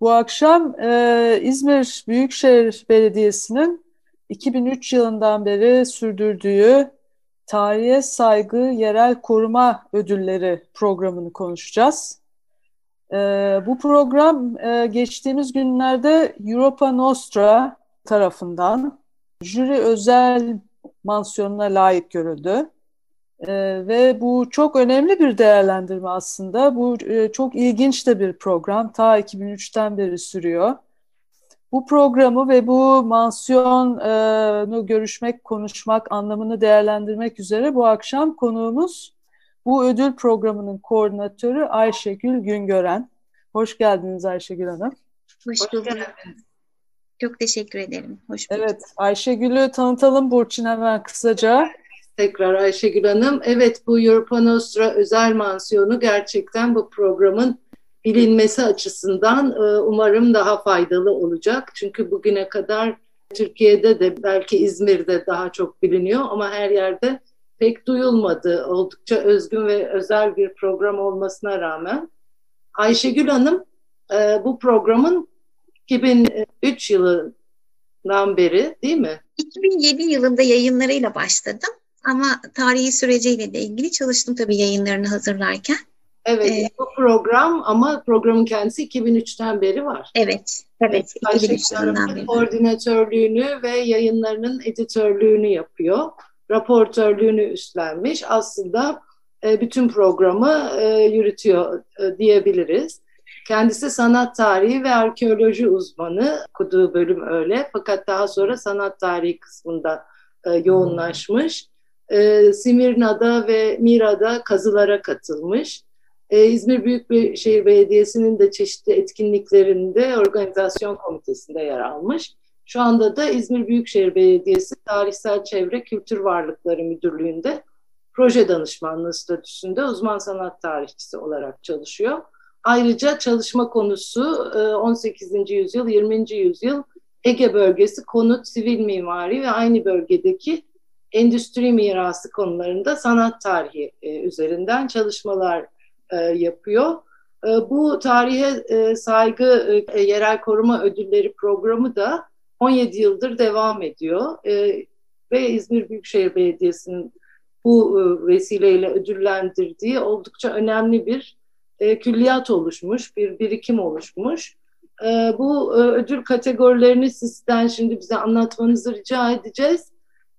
Bu akşam e, İzmir Büyükşehir Belediyesi'nin 2003 yılından beri sürdürdüğü Tarihe Saygı Yerel Koruma Ödülleri programını konuşacağız. E, bu program e, geçtiğimiz günlerde Europa Nostra tarafından jüri özel mansiyonuna layık görüldü. E, ve bu çok önemli bir değerlendirme aslında. Bu e, çok ilginç de bir program. Ta 2003'ten beri sürüyor. Bu programı ve bu mansiyonu görüşmek, konuşmak, anlamını değerlendirmek üzere bu akşam konuğumuz bu ödül programının koordinatörü Ayşegül Güngören. Hoş geldiniz Ayşegül Hanım. Hoş bulduk. Çok teşekkür ederim. Hoş bulduk. Evet, Ayşegül'ü tanıtalım Burçin hemen kısaca. Tekrar Ayşegül Hanım. Evet bu Europa Nostra özel mansiyonu gerçekten bu programın bilinmesi açısından e, umarım daha faydalı olacak. Çünkü bugüne kadar Türkiye'de de belki İzmir'de daha çok biliniyor ama her yerde pek duyulmadı. Oldukça özgün ve özel bir program olmasına rağmen. Ayşegül Hanım e, bu programın 2003 yılından beri değil mi? 2007 yılında yayınlarıyla başladım. Ama tarihi süreciyle de ilgili çalıştım tabii yayınlarını hazırlarken. Evet, ee, bu program ama programın kendisi 2003'ten beri var. Evet, evet. 2003 yılından beri. Koordinatörlüğünü ve yayınlarının editörlüğünü yapıyor. Raportörlüğünü üstlenmiş. Aslında e, bütün programı e, yürütüyor e, diyebiliriz. Kendisi sanat tarihi ve arkeoloji uzmanı. Okuduğu bölüm öyle. Fakat daha sonra sanat tarihi kısmında e, yoğunlaşmış e, Simirna'da ve Mira'da kazılara katılmış. E, İzmir Büyükşehir Belediyesi'nin de çeşitli etkinliklerinde organizasyon komitesinde yer almış. Şu anda da İzmir Büyükşehir Belediyesi Tarihsel Çevre Kültür Varlıkları Müdürlüğü'nde proje danışmanlığı statüsünde uzman sanat tarihçisi olarak çalışıyor. Ayrıca çalışma konusu 18. E, yüzyıl, 20. yüzyıl Ege bölgesi konut, sivil mimari ve aynı bölgedeki endüstri mirası konularında sanat tarihi e, üzerinden çalışmalar e, yapıyor. E, bu tarihe e, saygı e, yerel koruma ödülleri programı da 17 yıldır devam ediyor e, ve İzmir Büyükşehir Belediyesi'nin bu e, vesileyle ödüllendirdiği oldukça önemli bir e, külliyat oluşmuş, bir birikim oluşmuş. E, bu e, ödül kategorilerini sizden şimdi bize anlatmanızı rica edeceğiz.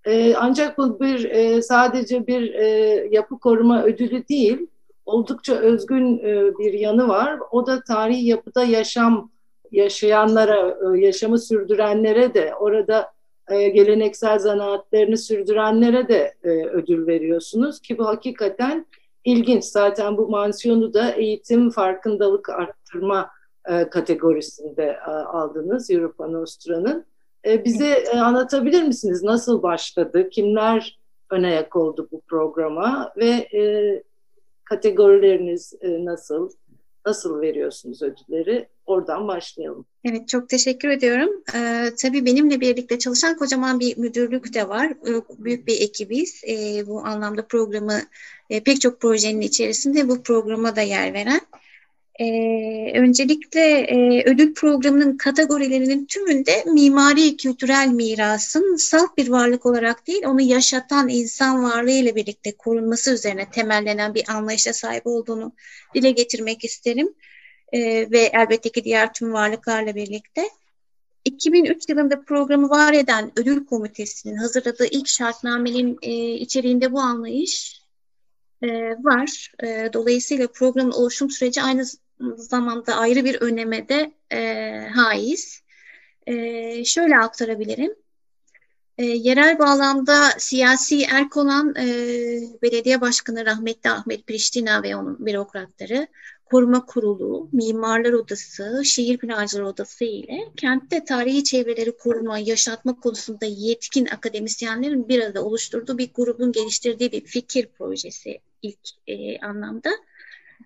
E, ancak bu bir e, sadece bir e, yapı koruma ödülü değil, oldukça özgün e, bir yanı var. O da tarihi yapıda yaşam yaşayanlara, e, yaşamı sürdürenlere de orada e, geleneksel zanaatlerini sürdürenlere de e, ödül veriyorsunuz ki bu hakikaten ilginç. Zaten bu mansiyonu da eğitim farkındalık arttırma e, kategorisinde e, aldınız Europa Nostra'nın. E, bize e, anlatabilir misiniz nasıl başladı, kimler ön ayak oldu bu programa ve e, kategorileriniz e, nasıl, nasıl veriyorsunuz ödülleri? Oradan başlayalım. Evet, çok teşekkür ediyorum. Ee, tabii benimle birlikte çalışan kocaman bir müdürlük de var. Ee, büyük bir ekibiz. Ee, bu anlamda programı, e, pek çok projenin içerisinde bu programa da yer veren. Ee, öncelikle e, ödül programının kategorilerinin tümünde mimari kültürel mirasın salt bir varlık olarak değil, onu yaşatan insan varlığı ile birlikte korunması üzerine temellenen bir anlayışa sahip olduğunu dile getirmek isterim. E, ve elbette ki diğer tüm varlıklarla birlikte. 2003 yılında programı var eden ödül komitesinin hazırladığı ilk şartnamenin e, içeriğinde bu anlayış var. Dolayısıyla programın oluşum süreci aynı zamanda ayrı bir öneme de e, haiz. E, şöyle aktarabilirim. E, yerel bağlamda siyasi erk olan e, belediye başkanı rahmetli Ahmet Priştina ve onun bürokratları, Koruma Kurulu, Mimarlar Odası, Şehir Plancılar Odası ile kentte tarihi çevreleri koruma, yaşatma konusunda yetkin akademisyenlerin bir arada oluşturduğu bir grubun geliştirdiği bir fikir projesi ilk e, anlamda.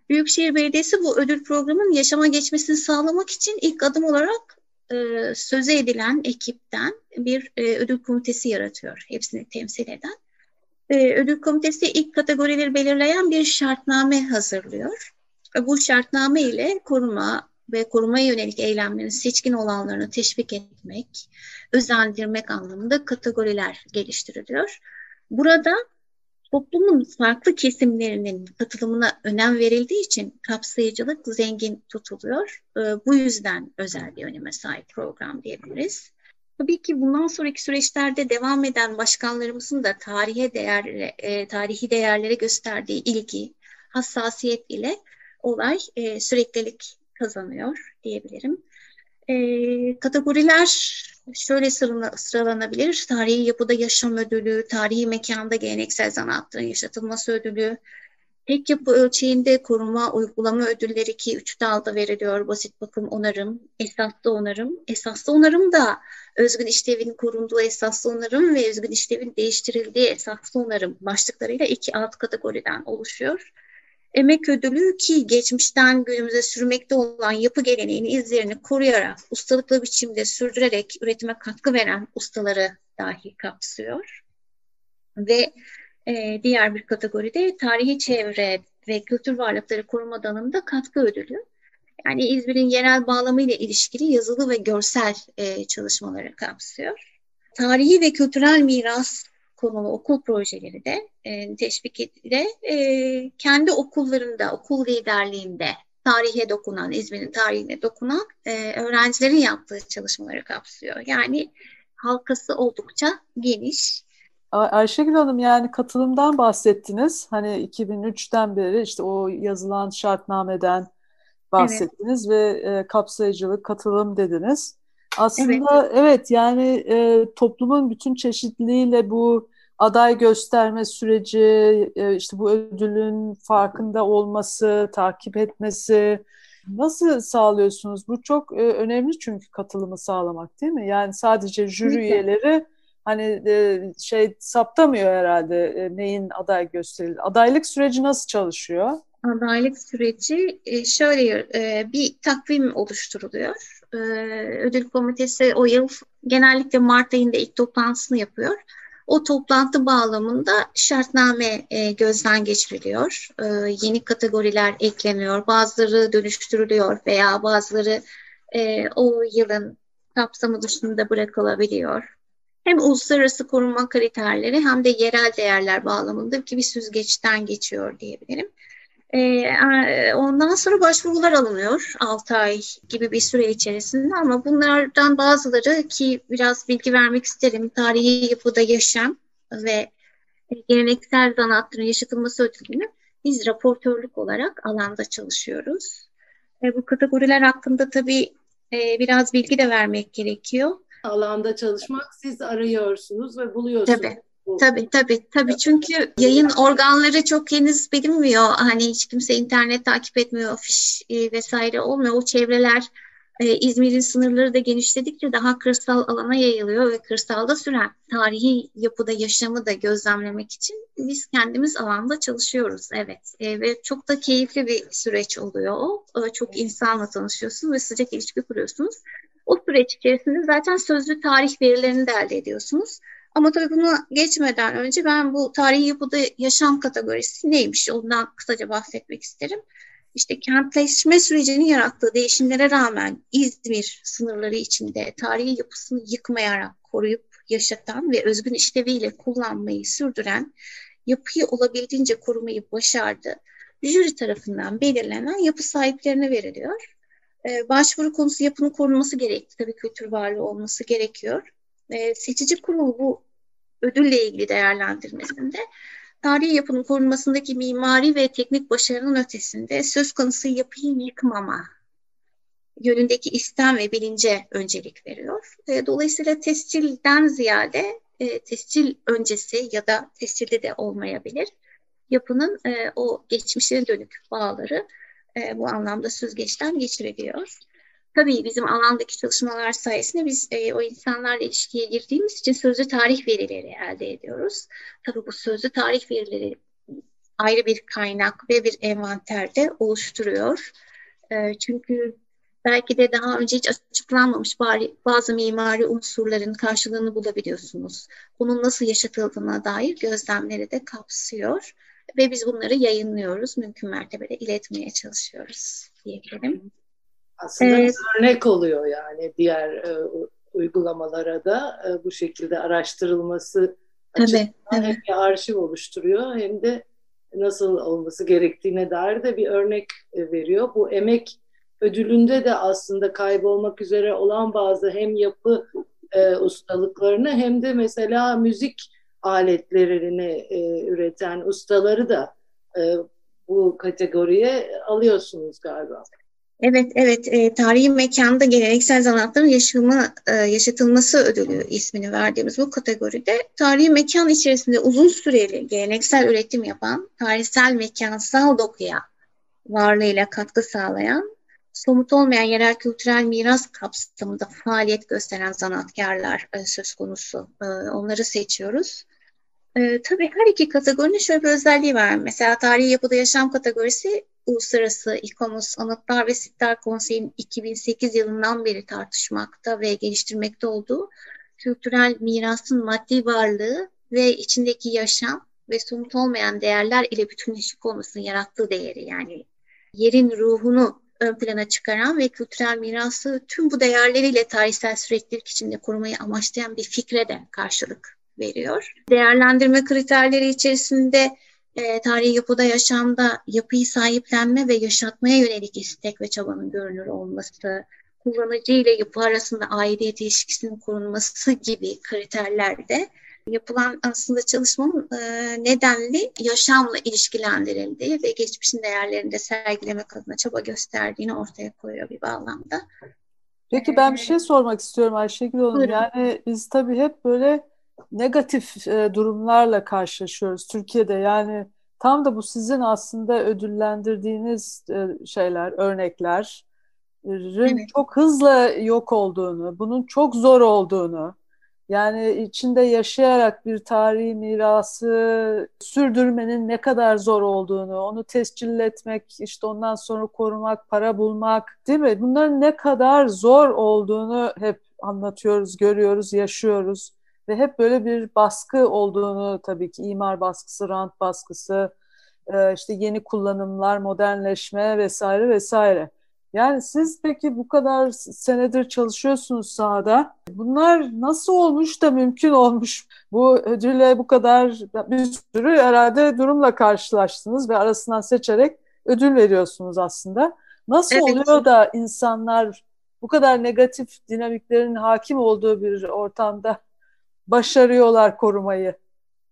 Büyükşehir Belediyesi bu ödül programının yaşama geçmesini sağlamak için ilk adım olarak e, söze edilen ekipten bir e, ödül komitesi yaratıyor. Hepsini temsil eden. E, ödül komitesi ilk kategorileri belirleyen bir şartname hazırlıyor. E, bu şartname ile koruma ve korumaya yönelik eylemlerin seçkin olanlarını teşvik etmek, özendirmek anlamında kategoriler geliştiriliyor. Burada toplumun farklı kesimlerinin katılımına önem verildiği için kapsayıcılık zengin tutuluyor. E, bu yüzden özel bir öneme sahip program diyebiliriz. Tabii ki bundan sonraki süreçlerde devam eden başkanlarımızın da tarihe değerlere, e, tarihi değerlere gösterdiği ilgi, hassasiyet ile olay e, süreklilik kazanıyor diyebilirim. E, kategoriler şöyle sıralanabilir. Tarihi yapıda yaşam ödülü, tarihi mekanda geleneksel sanatların yaşatılması ödülü, tek yapı ölçeğinde koruma uygulama ödülleri ki üç dalda veriliyor. Basit bakım onarım, esaslı onarım. Esaslı onarım da özgün işlevin korunduğu esaslı onarım ve özgün işlevin değiştirildiği esaslı onarım başlıklarıyla iki alt kategoriden oluşuyor. Emek ödülü ki geçmişten günümüze sürmekte olan yapı geleneğini, izlerini koruyarak, ustalıklı biçimde sürdürerek üretime katkı veren ustaları dahi kapsıyor. Ve e, diğer bir kategoride tarihi çevre ve kültür varlıkları koruma dalında katkı ödülü. Yani İzmir'in yerel bağlamı ile ilişkili yazılı ve görsel e, çalışmaları kapsıyor. Tarihi ve kültürel miras konulu okul projeleri de e, teşvik ile e, kendi okullarında, okul liderliğinde tarihe dokunan, İzmir'in tarihine dokunan e, öğrencilerin yaptığı çalışmaları kapsıyor. Yani halkası oldukça geniş. Ayşegül Hanım yani katılımdan bahsettiniz. Hani 2003'ten beri işte o yazılan şartnameden bahsettiniz evet. ve e, kapsayıcılık, katılım dediniz. Aslında evet, evet yani e, toplumun bütün çeşitliliğiyle bu aday gösterme süreci, e, işte bu ödülün farkında olması, takip etmesi nasıl sağlıyorsunuz? Bu çok e, önemli çünkü katılımı sağlamak değil mi? Yani sadece jüri üyeleri hani e, şey saptamıyor herhalde neyin aday gösterildi. Adaylık süreci nasıl çalışıyor? Adaylık süreci şöyle bir takvim oluşturuluyor. Ödül komitesi o yıl genellikle Mart ayında ilk toplantısını yapıyor o toplantı bağlamında şartname e, gözden geçiriliyor. E, yeni kategoriler ekleniyor, bazıları dönüştürülüyor veya bazıları e, o yılın kapsamı dışında bırakılabiliyor. Hem uluslararası koruma kriterleri hem de yerel değerler bağlamında bir süzgeçten geçiyor diyebilirim. Ee, ondan sonra başvurular alınıyor 6 ay gibi bir süre içerisinde ama bunlardan bazıları ki biraz bilgi vermek isterim. Tarihi yapıda yaşam ve geleneksel sanatların yaşatılması ödülünü biz raportörlük olarak alanda çalışıyoruz. E, bu kategoriler hakkında tabii e, biraz bilgi de vermek gerekiyor. Alanda çalışmak siz arıyorsunuz ve buluyorsunuz. Tabii. Tabii tabii tabii çünkü yayın organları çok henüz bilinmiyor. Hani hiç kimse internet takip etmiyor, fiş e, vesaire olmuyor. O çevreler e, İzmir'in sınırları da genişledikçe daha kırsal alana yayılıyor ve kırsalda süren tarihi yapıda yaşamı da gözlemlemek için biz kendimiz alanda çalışıyoruz. Evet e, ve çok da keyifli bir süreç oluyor o. E, çok insanla tanışıyorsunuz ve sıcak ilişki kuruyorsunuz. O süreç içerisinde zaten sözlü tarih verilerini de elde ediyorsunuz. Ama tabii buna geçmeden önce ben bu tarihi yapıda yaşam kategorisi neymiş ondan kısaca bahsetmek isterim. İşte kentleşme sürecinin yarattığı değişimlere rağmen İzmir sınırları içinde tarihi yapısını yıkmayarak koruyup yaşatan ve özgün işleviyle kullanmayı sürdüren yapıyı olabildiğince korumayı başardı. Jüri tarafından belirlenen yapı sahiplerine veriliyor. Ee, başvuru konusu yapının korunması gerekti. Tabii kültür varlığı olması gerekiyor e, seçici kurul bu ödülle ilgili değerlendirmesinde tarihi yapının korunmasındaki mimari ve teknik başarının ötesinde söz konusu yapıyı yıkmama yönündeki istem ve bilince öncelik veriyor. E, dolayısıyla tescilden ziyade e, tescil öncesi ya da tescilde de olmayabilir. Yapının e, o geçmişe dönük bağları e, bu anlamda süzgeçten geçiriliyor. Tabii bizim alandaki çalışmalar sayesinde biz e, o insanlarla ilişkiye girdiğimiz için sözlü tarih verileri elde ediyoruz. Tabii bu sözlü tarih verileri ayrı bir kaynak ve bir envanterde oluşturuyor. E, çünkü belki de daha önce hiç açıklanmamış bazı mimari unsurların karşılığını bulabiliyorsunuz. Bunun nasıl yaşatıldığına dair gözlemleri de kapsıyor ve biz bunları yayınlıyoruz. Mümkün mertebede iletmeye çalışıyoruz diyebilirim. Aslında evet. örnek oluyor yani diğer e, uygulamalara da e, bu şekilde araştırılması açısından evet. hem bir arşiv oluşturuyor hem de nasıl olması gerektiğine dair de bir örnek e, veriyor. Bu emek ödülünde de aslında kaybolmak üzere olan bazı hem yapı e, ustalıklarını hem de mesela müzik aletlerini e, üreten ustaları da e, bu kategoriye alıyorsunuz galiba. Evet, evet. E, tarihi mekanda geleneksel sanatların yaşamı, e, yaşatılması ödülü ismini verdiğimiz bu kategoride tarihi mekan içerisinde uzun süreli geleneksel üretim yapan, tarihsel mekansal dokuya varlığıyla katkı sağlayan, somut olmayan yerel kültürel miras kapsamında faaliyet gösteren sanatkarlar e, söz konusu. E, onları seçiyoruz. E, tabii her iki kategorinin şöyle bir özelliği var. Mesela tarihi yapıda yaşam kategorisi Uluslararası İKOMOS Anıtlar ve Sitler Konseyi'nin 2008 yılından beri tartışmakta ve geliştirmekte olduğu kültürel mirasın maddi varlığı ve içindeki yaşam ve somut olmayan değerler ile bütünleşik olmasının yarattığı değeri yani yerin ruhunu ön plana çıkaran ve kültürel mirası tüm bu değerleriyle tarihsel süreklilik içinde korumayı amaçlayan bir fikre de karşılık veriyor. Değerlendirme kriterleri içerisinde e, tarihi yapıda yaşamda yapıyı sahiplenme ve yaşatmaya yönelik istek ve çabanın görünür olması, kullanıcı ile yapı arasında aidiyet ilişkisinin korunması gibi kriterlerde yapılan aslında çalışmanın e, nedenli yaşamla ilişkilendirildiği ve geçmişin değerlerini de sergilemek adına çaba gösterdiğini ortaya koyuyor bir bağlamda. Peki ben bir şey sormak istiyorum Ayşegül Hanım. Buyurun. Yani biz tabii hep böyle negatif e, durumlarla karşılaşıyoruz Türkiye'de. Yani tam da bu sizin aslında ödüllendirdiğiniz e, şeyler, örnekler evet. çok hızla yok olduğunu, bunun çok zor olduğunu, yani içinde yaşayarak bir tarihi mirası sürdürmenin ne kadar zor olduğunu, onu tescil etmek, işte ondan sonra korumak, para bulmak değil mi? Bunların ne kadar zor olduğunu hep anlatıyoruz, görüyoruz, yaşıyoruz. Ve hep böyle bir baskı olduğunu tabii ki imar baskısı, rant baskısı, e, işte yeni kullanımlar, modernleşme vesaire vesaire. Yani siz peki bu kadar senedir çalışıyorsunuz sahada. Bunlar nasıl olmuş da mümkün olmuş? Bu ödülle bu kadar bir sürü herhalde durumla karşılaştınız ve arasından seçerek ödül veriyorsunuz aslında. Nasıl evet. oluyor da insanlar bu kadar negatif dinamiklerin hakim olduğu bir ortamda başarıyorlar korumayı?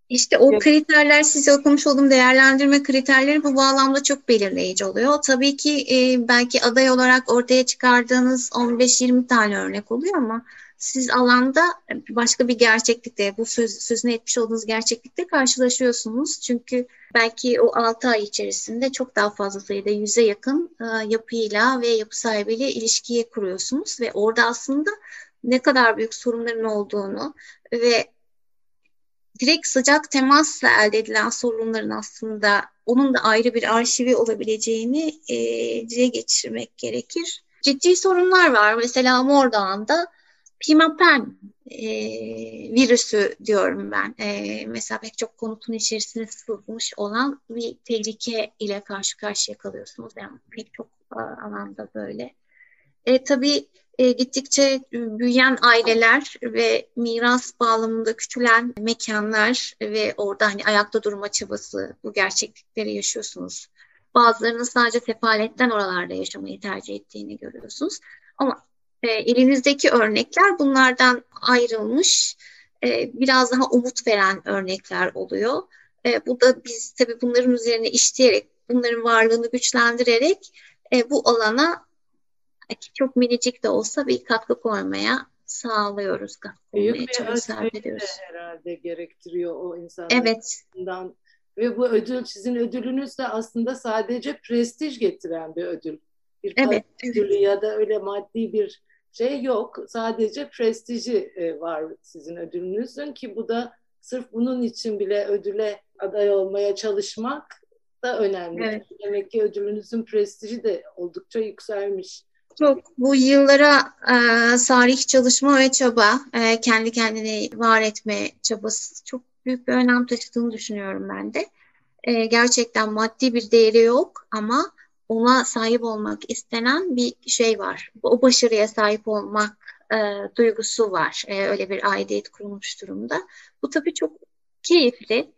İşte o kriterler size okumuş olduğum değerlendirme kriterleri bu bağlamda çok belirleyici oluyor. Tabii ki e, belki aday olarak ortaya çıkardığınız 15-20 tane örnek oluyor ama siz alanda başka bir gerçeklikte, bu söz, sözünü etmiş olduğunuz gerçeklikte karşılaşıyorsunuz. Çünkü belki o 6 ay içerisinde çok daha fazla sayıda yüze yakın e, yapıyla ve yapı sahibiyle ilişkiye kuruyorsunuz ve orada aslında ne kadar büyük sorunların olduğunu ve direkt sıcak temasla elde edilen sorunların aslında onun da ayrı bir arşivi olabileceğini e, dile geçirmek gerekir. Ciddi sorunlar var. Mesela Mordağ'ında pimapen e, virüsü diyorum ben. E, mesela pek çok konutun içerisine sızmış olan bir tehlike ile karşı karşıya kalıyorsunuz. Yani pek çok alanda böyle. E, tabii e, gittikçe büyüyen aileler ve miras bağlamında küçülen mekanlar ve orada hani ayakta durma çabası bu gerçeklikleri yaşıyorsunuz. Bazılarının sadece sefaletten oralarda yaşamayı tercih ettiğini görüyorsunuz. Ama e, elinizdeki örnekler bunlardan ayrılmış, e, biraz daha umut veren örnekler oluyor. E, bu da biz tabii bunların üzerine işleyerek, bunların varlığını güçlendirerek e, bu alana çok minicik de olsa bir katkı koymaya sağlıyoruz. Büyük bir ediyoruz. herhalde gerektiriyor o insanların evet. Ve bu ödül sizin ödülünüz de aslında sadece prestij getiren bir ödül. Bir evet. ödülü ya da öyle maddi bir şey yok. Sadece prestiji e, var sizin ödülünüzün ki bu da sırf bunun için bile ödüle aday olmaya çalışmak da önemli. Evet. Demek ki ödülünüzün prestiji de oldukça yükselmiş. Çok bu yıllara e, sarih çalışma ve çaba, e, kendi kendini var etme çabası çok büyük bir önem taşıdığını düşünüyorum ben de. E, gerçekten maddi bir değeri yok ama ona sahip olmak istenen bir şey var. O başarıya sahip olmak e, duygusu var. E, öyle bir aidiyet kurulmuş durumda. Bu tabii çok keyifli.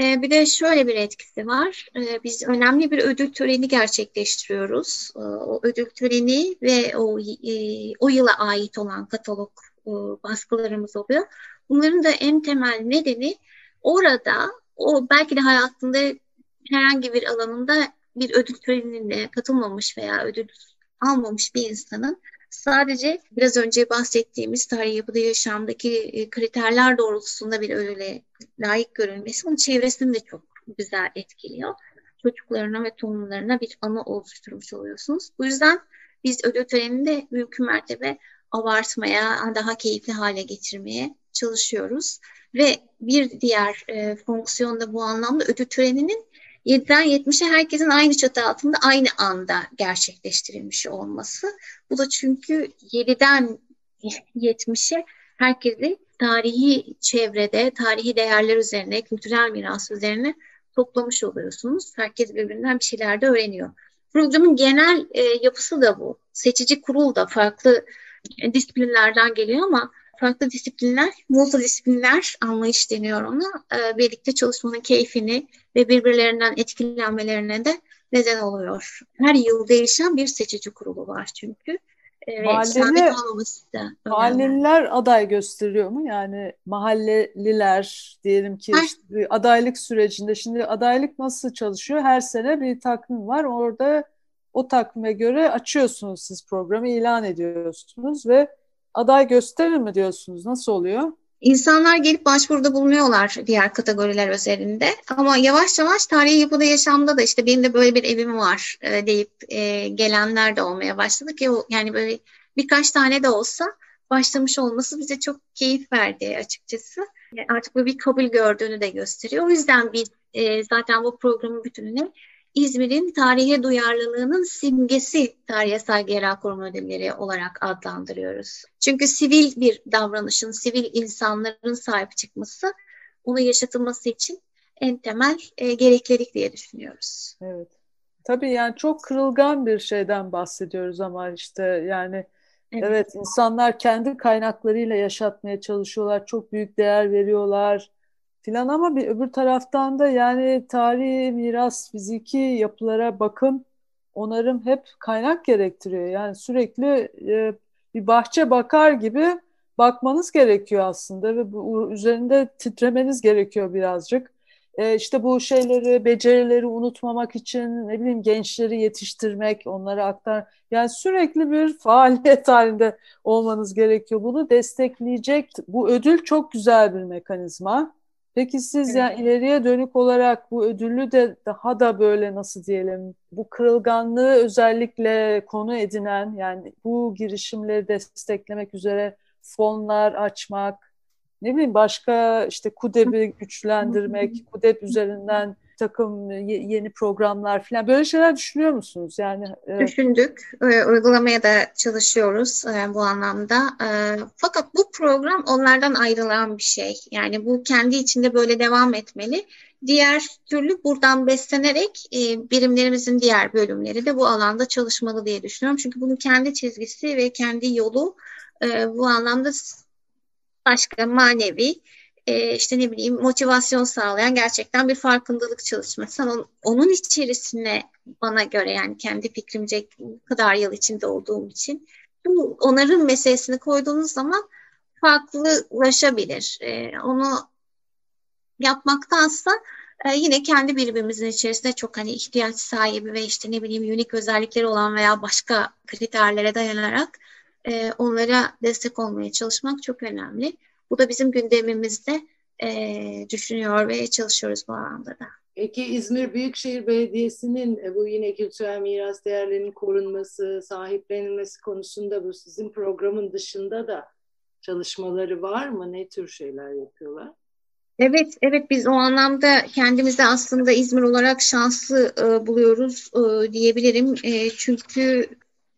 E, bir de şöyle bir etkisi var. E, biz önemli bir ödül töreni gerçekleştiriyoruz. E, o ödül töreni ve o e, o yıla ait olan katalog e, baskılarımız oluyor. Bunların da en temel nedeni orada o belki de hayatında herhangi bir alanında bir ödül törenine katılmamış veya ödül almamış bir insanın sadece biraz önce bahsettiğimiz tarih yapıda yaşamdaki e, kriterler doğrultusunda bir ödüle layık görülmesi onun çevresini de çok güzel etkiliyor. Çocuklarına ve torunlarına bir anı oluşturmuş oluyorsunuz. Bu yüzden biz ödül törenini mümkün mertebe abartmaya, daha keyifli hale getirmeye çalışıyoruz. Ve bir diğer e, fonksiyon da bu anlamda ödül töreninin 7'den 70'e herkesin aynı çatı altında aynı anda gerçekleştirilmiş olması. Bu da çünkü 7'den 70'e herkesi tarihi çevrede, tarihi değerler üzerine, kültürel miras üzerine toplamış oluyorsunuz. Herkes birbirinden bir şeyler de öğreniyor. Programın genel e, yapısı da bu. Seçici kurul da farklı e, disiplinlerden geliyor ama farklı disiplinler, multidisipliner anlayış deniyor ona. E, birlikte çalışmanın keyfini ve birbirlerinden etkilenmelerine de neden oluyor. Her yıl değişen bir seçici kurulu var çünkü. E, Mahalleli, mahalleliler aday gösteriyor mu? Yani mahalleliler diyelim ki işte adaylık sürecinde şimdi adaylık nasıl çalışıyor? Her sene bir takvim var. Orada o takvime göre açıyorsunuz siz programı ilan ediyorsunuz ve aday gösterir mi diyorsunuz? Nasıl oluyor? İnsanlar gelip başvuruda bulunuyorlar diğer kategoriler üzerinde. Ama yavaş yavaş tarihi yapıda yaşamda da işte benim de böyle bir evim var e, deyip e, gelenler de olmaya başladı ki yani böyle birkaç tane de olsa başlamış olması bize çok keyif verdi açıkçası. Artık bu bir kabul gördüğünü de gösteriyor. O yüzden biz e, zaten bu programın bütününe İzmir'in tarihe duyarlılığının simgesi tarihe saygı yerel koruma ödülleri olarak adlandırıyoruz. Çünkü sivil bir davranışın, sivil insanların sahip çıkması, onu yaşatılması için en temel e, gereklilik diye düşünüyoruz. Evet. Tabii yani çok kırılgan bir şeyden bahsediyoruz ama işte yani evet. evet insanlar kendi kaynaklarıyla yaşatmaya çalışıyorlar. Çok büyük değer veriyorlar filan ama bir öbür taraftan da yani tarihi, miras, fiziki yapılara bakım, onarım hep kaynak gerektiriyor. Yani sürekli e, bir bahçe bakar gibi bakmanız gerekiyor aslında ve bu üzerinde titremeniz gerekiyor birazcık. E, işte bu şeyleri, becerileri unutmamak için ne bileyim gençleri yetiştirmek, onları aktar. Yani sürekli bir faaliyet halinde olmanız gerekiyor. Bunu destekleyecek bu ödül çok güzel bir mekanizma. Peki siz evet. yani ileriye dönük olarak bu ödüllü de daha da böyle nasıl diyelim bu kırılganlığı özellikle konu edinen yani bu girişimleri desteklemek üzere fonlar açmak ne bileyim başka işte KUDEP'i güçlendirmek, KUDEP üzerinden takım yeni programlar falan böyle şeyler düşünüyor musunuz? Yani e... düşündük, e, uygulamaya da çalışıyoruz e, bu anlamda. E, fakat bu program onlardan ayrılan bir şey. Yani bu kendi içinde böyle devam etmeli. Diğer türlü buradan beslenerek e, birimlerimizin diğer bölümleri de bu alanda çalışmalı diye düşünüyorum. Çünkü bunun kendi çizgisi ve kendi yolu bu anlamda başka manevi e, işte ne bileyim motivasyon sağlayan gerçekten bir farkındalık çalışması. Ama onun içerisine bana göre yani kendi fikrimce kadar yıl içinde olduğum için bu onarım meselesini koyduğunuz zaman farklılaşabilir. E, onu yapmaktansa e, yine kendi birbirimizin içerisinde çok hani ihtiyaç sahibi ve işte ne bileyim unik özellikleri olan veya başka kriterlere dayanarak e, onlara destek olmaya çalışmak çok önemli. Bu da bizim gündemimizde e, düşünüyor ve çalışıyoruz bu alanda da. Peki İzmir Büyükşehir Belediyesi'nin e, bu yine kültürel miras değerlerinin korunması, sahiplenilmesi konusunda bu sizin programın dışında da çalışmaları var mı? Ne tür şeyler yapıyorlar? Evet, evet biz o anlamda kendimizi aslında İzmir olarak şanslı e, buluyoruz e, diyebilirim. E, çünkü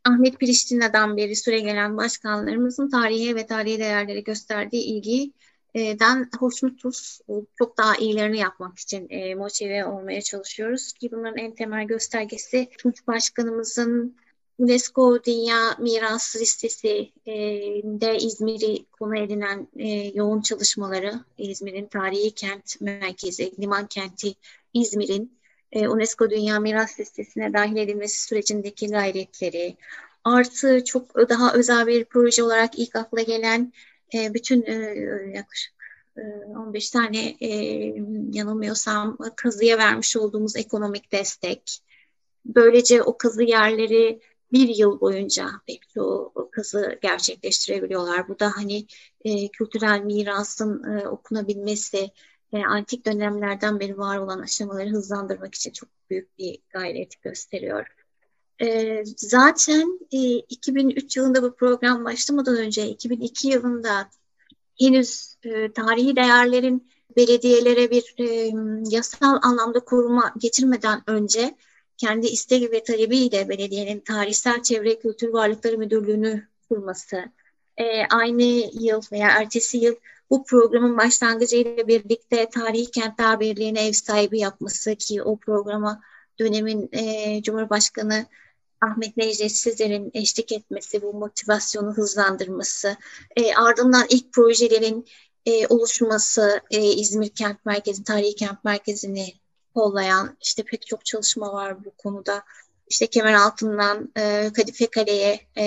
Ahmet Priştina'dan beri süre gelen başkanlarımızın tarihe ve tarihi değerlere gösterdiği ilgiden hoşnutuz. Çok daha iyilerini yapmak için e, motive olmaya çalışıyoruz. Ki bunların en temel göstergesi Tunç Başkanımızın UNESCO Dünya Miras Listesi de İzmir'i konu edinen e, yoğun çalışmaları, İzmir'in tarihi kent merkezi, liman kenti İzmir'in e, UNESCO Dünya Miras Listesi'ne dahil edilmesi sürecindeki gayretleri, artı çok daha özel bir proje olarak ilk akla gelen e, bütün yaklaşık 15 tane yanılmıyorsam kazıya vermiş olduğumuz ekonomik destek, böylece o kazı yerleri bir yıl boyunca belki o kazı gerçekleştirebiliyorlar. Bu da hani e, kültürel mirasın e, okunabilmesi, e, antik dönemlerden beri var olan aşamaları hızlandırmak için çok büyük bir gayret gösteriyor. E, zaten e, 2003 yılında bu program başlamadan önce 2002 yılında henüz e, tarihi değerlerin belediyelere bir e, yasal anlamda koruma getirmeden önce kendi isteği ve talebiyle belediyenin tarihsel çevre kültür varlıkları müdürlüğünü kurması, e, aynı yıl veya ertesi yıl bu programın başlangıcıyla birlikte Tarihi Kentler Birliği'ne ev sahibi yapması ki o programa dönemin e, Cumhurbaşkanı Ahmet Necdet Sizler'in eşlik etmesi, bu motivasyonu hızlandırması, e, ardından ilk projelerin e, oluşması, e, İzmir Kent Merkezi, Tarihi Kent Merkezi'ni kollayan işte pek çok çalışma var bu konuda. İşte kemer altından e, Kadife Kale'ye e,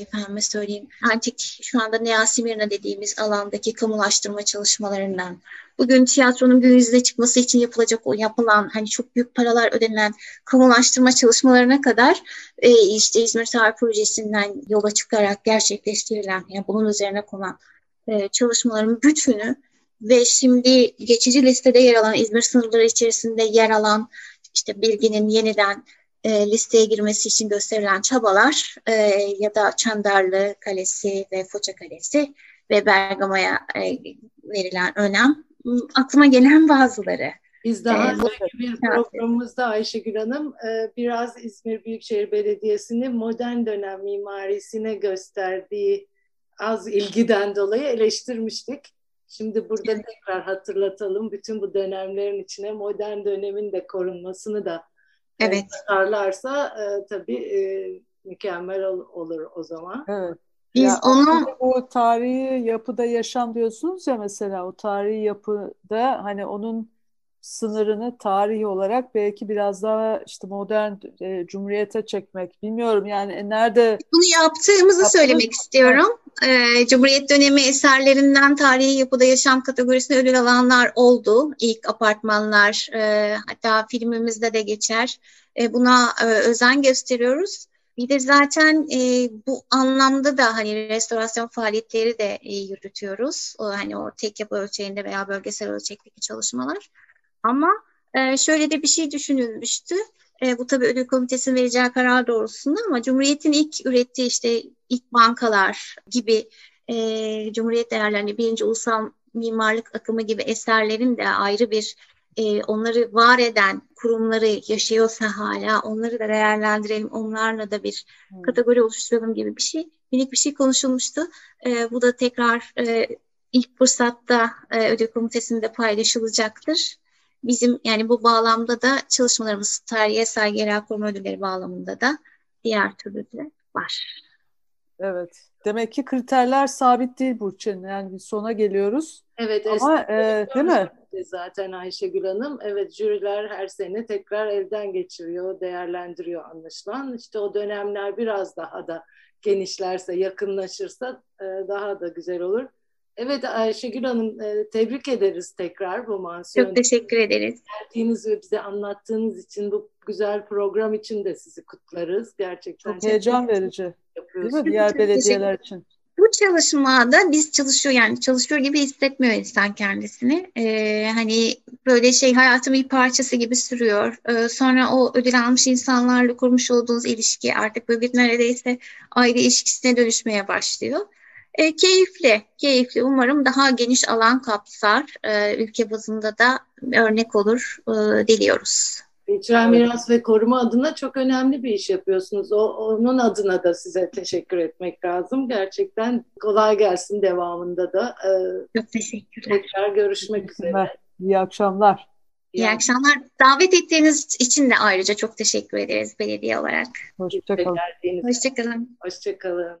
efendime söyleyeyim antik şu anda Nea Simirna dediğimiz alandaki kamulaştırma çalışmalarından. Bugün tiyatronun gün yüzüne çıkması için yapılacak o yapılan hani çok büyük paralar ödenilen kamulaştırma çalışmalarına kadar e, işte İzmir Tarih Projesi'nden yola çıkarak gerçekleştirilen yani bunun üzerine konan e, çalışmaların bütünü ve şimdi geçici listede yer alan İzmir sınırları içerisinde yer alan işte bilginin yeniden e, listeye girmesi için gösterilen çabalar e, ya da Çandarlı Kalesi ve Foça Kalesi ve Bergama'ya e, verilen önem aklıma gelen bazıları. Biz daha ee, önceki bir programımızda Ayşegül Hanım e, biraz İzmir Büyükşehir Belediyesi'nin modern dönem mimarisine gösterdiği az ilgiden dolayı eleştirmiştik. Şimdi burada tekrar hatırlatalım. Bütün bu dönemlerin içine modern dönemin de korunmasını da evet. tutarlarsa e, tabii e, mükemmel ol, olur o zaman. Evet. Biz ya onu o tarihi yapıda yaşam diyorsunuz ya mesela o tarihi yapıda hani onun sınırını tarihi olarak belki biraz daha işte modern e, cumhuriyete çekmek bilmiyorum yani e, nerede bunu yaptığımızı yaptığımız... söylemek istiyorum. E, Cumhuriyet dönemi eserlerinden tarihi yapıda yaşam kategorisine ödül alanlar oldu. İlk apartmanlar e, hatta filmimizde de geçer. E, buna e, özen gösteriyoruz. Bir de zaten e, bu anlamda da hani restorasyon faaliyetleri de e, yürütüyoruz. O hani o tek yapı ölçeğinde veya bölgesel ölçekteki çalışmalar. Ama e, şöyle de bir şey düşünülmüştü. E, bu tabii ödül komitesinin vereceği karar doğrultusunda ama Cumhuriyet'in ilk ürettiği işte ilk bankalar gibi e, Cumhuriyet değerlerini birinci ulusal mimarlık akımı gibi eserlerin de ayrı bir e, onları var eden kurumları yaşıyorsa hala onları da değerlendirelim, onlarla da bir hmm. kategori oluşturalım gibi bir şey, minik bir şey konuşulmuştu. E, bu da tekrar e, ilk fırsatta e, ödül komitesinde paylaşılacaktır bizim yani bu bağlamda da çalışmalarımız tarihe saygı yerel koruma ödülleri bağlamında da diğer türlü de var. Evet. Demek ki kriterler sabit değil Burçin. Yani bir sona geliyoruz. Evet. Ama e, değil mi? Zaten Ayşegül Hanım. Evet jüriler her sene tekrar elden geçiriyor, değerlendiriyor anlaşılan. İşte o dönemler biraz daha da genişlerse, yakınlaşırsa e, daha da güzel olur. Evet Ayşegül Hanım e, tebrik ederiz tekrar bu mansiyonu. Çok teşekkür ederiz. Geldiğiniz ve bize anlattığınız için bu güzel program için de sizi kutlarız. Gerçekten çok heyecan verici. Değil mi diğer belediyeler için? Bu çalışmada biz çalışıyor yani çalışıyor gibi hissetmiyor insan kendisini. Ee, hani böyle şey hayatın bir parçası gibi sürüyor. Ee, sonra o ödül almış insanlarla kurmuş olduğunuz ilişki artık böyle bir neredeyse aile ilişkisine dönüşmeye başlıyor. Ee, keyifli, keyifli. Umarım daha geniş alan kapsar. Ee, ülke bazında da örnek olur e, diliyoruz. Kültürel miras ve koruma adına çok önemli bir iş yapıyorsunuz. O, onun adına da size teşekkür etmek lazım. Gerçekten kolay gelsin devamında da. Ee, çok teşekkürler. Tekrar görüşmek üzere. İyi akşamlar. İyi akşamlar. Davet ettiğiniz için de ayrıca çok teşekkür ederiz belediye olarak. Hoşçakalın. Hoşçakalın. Hoşçakalın.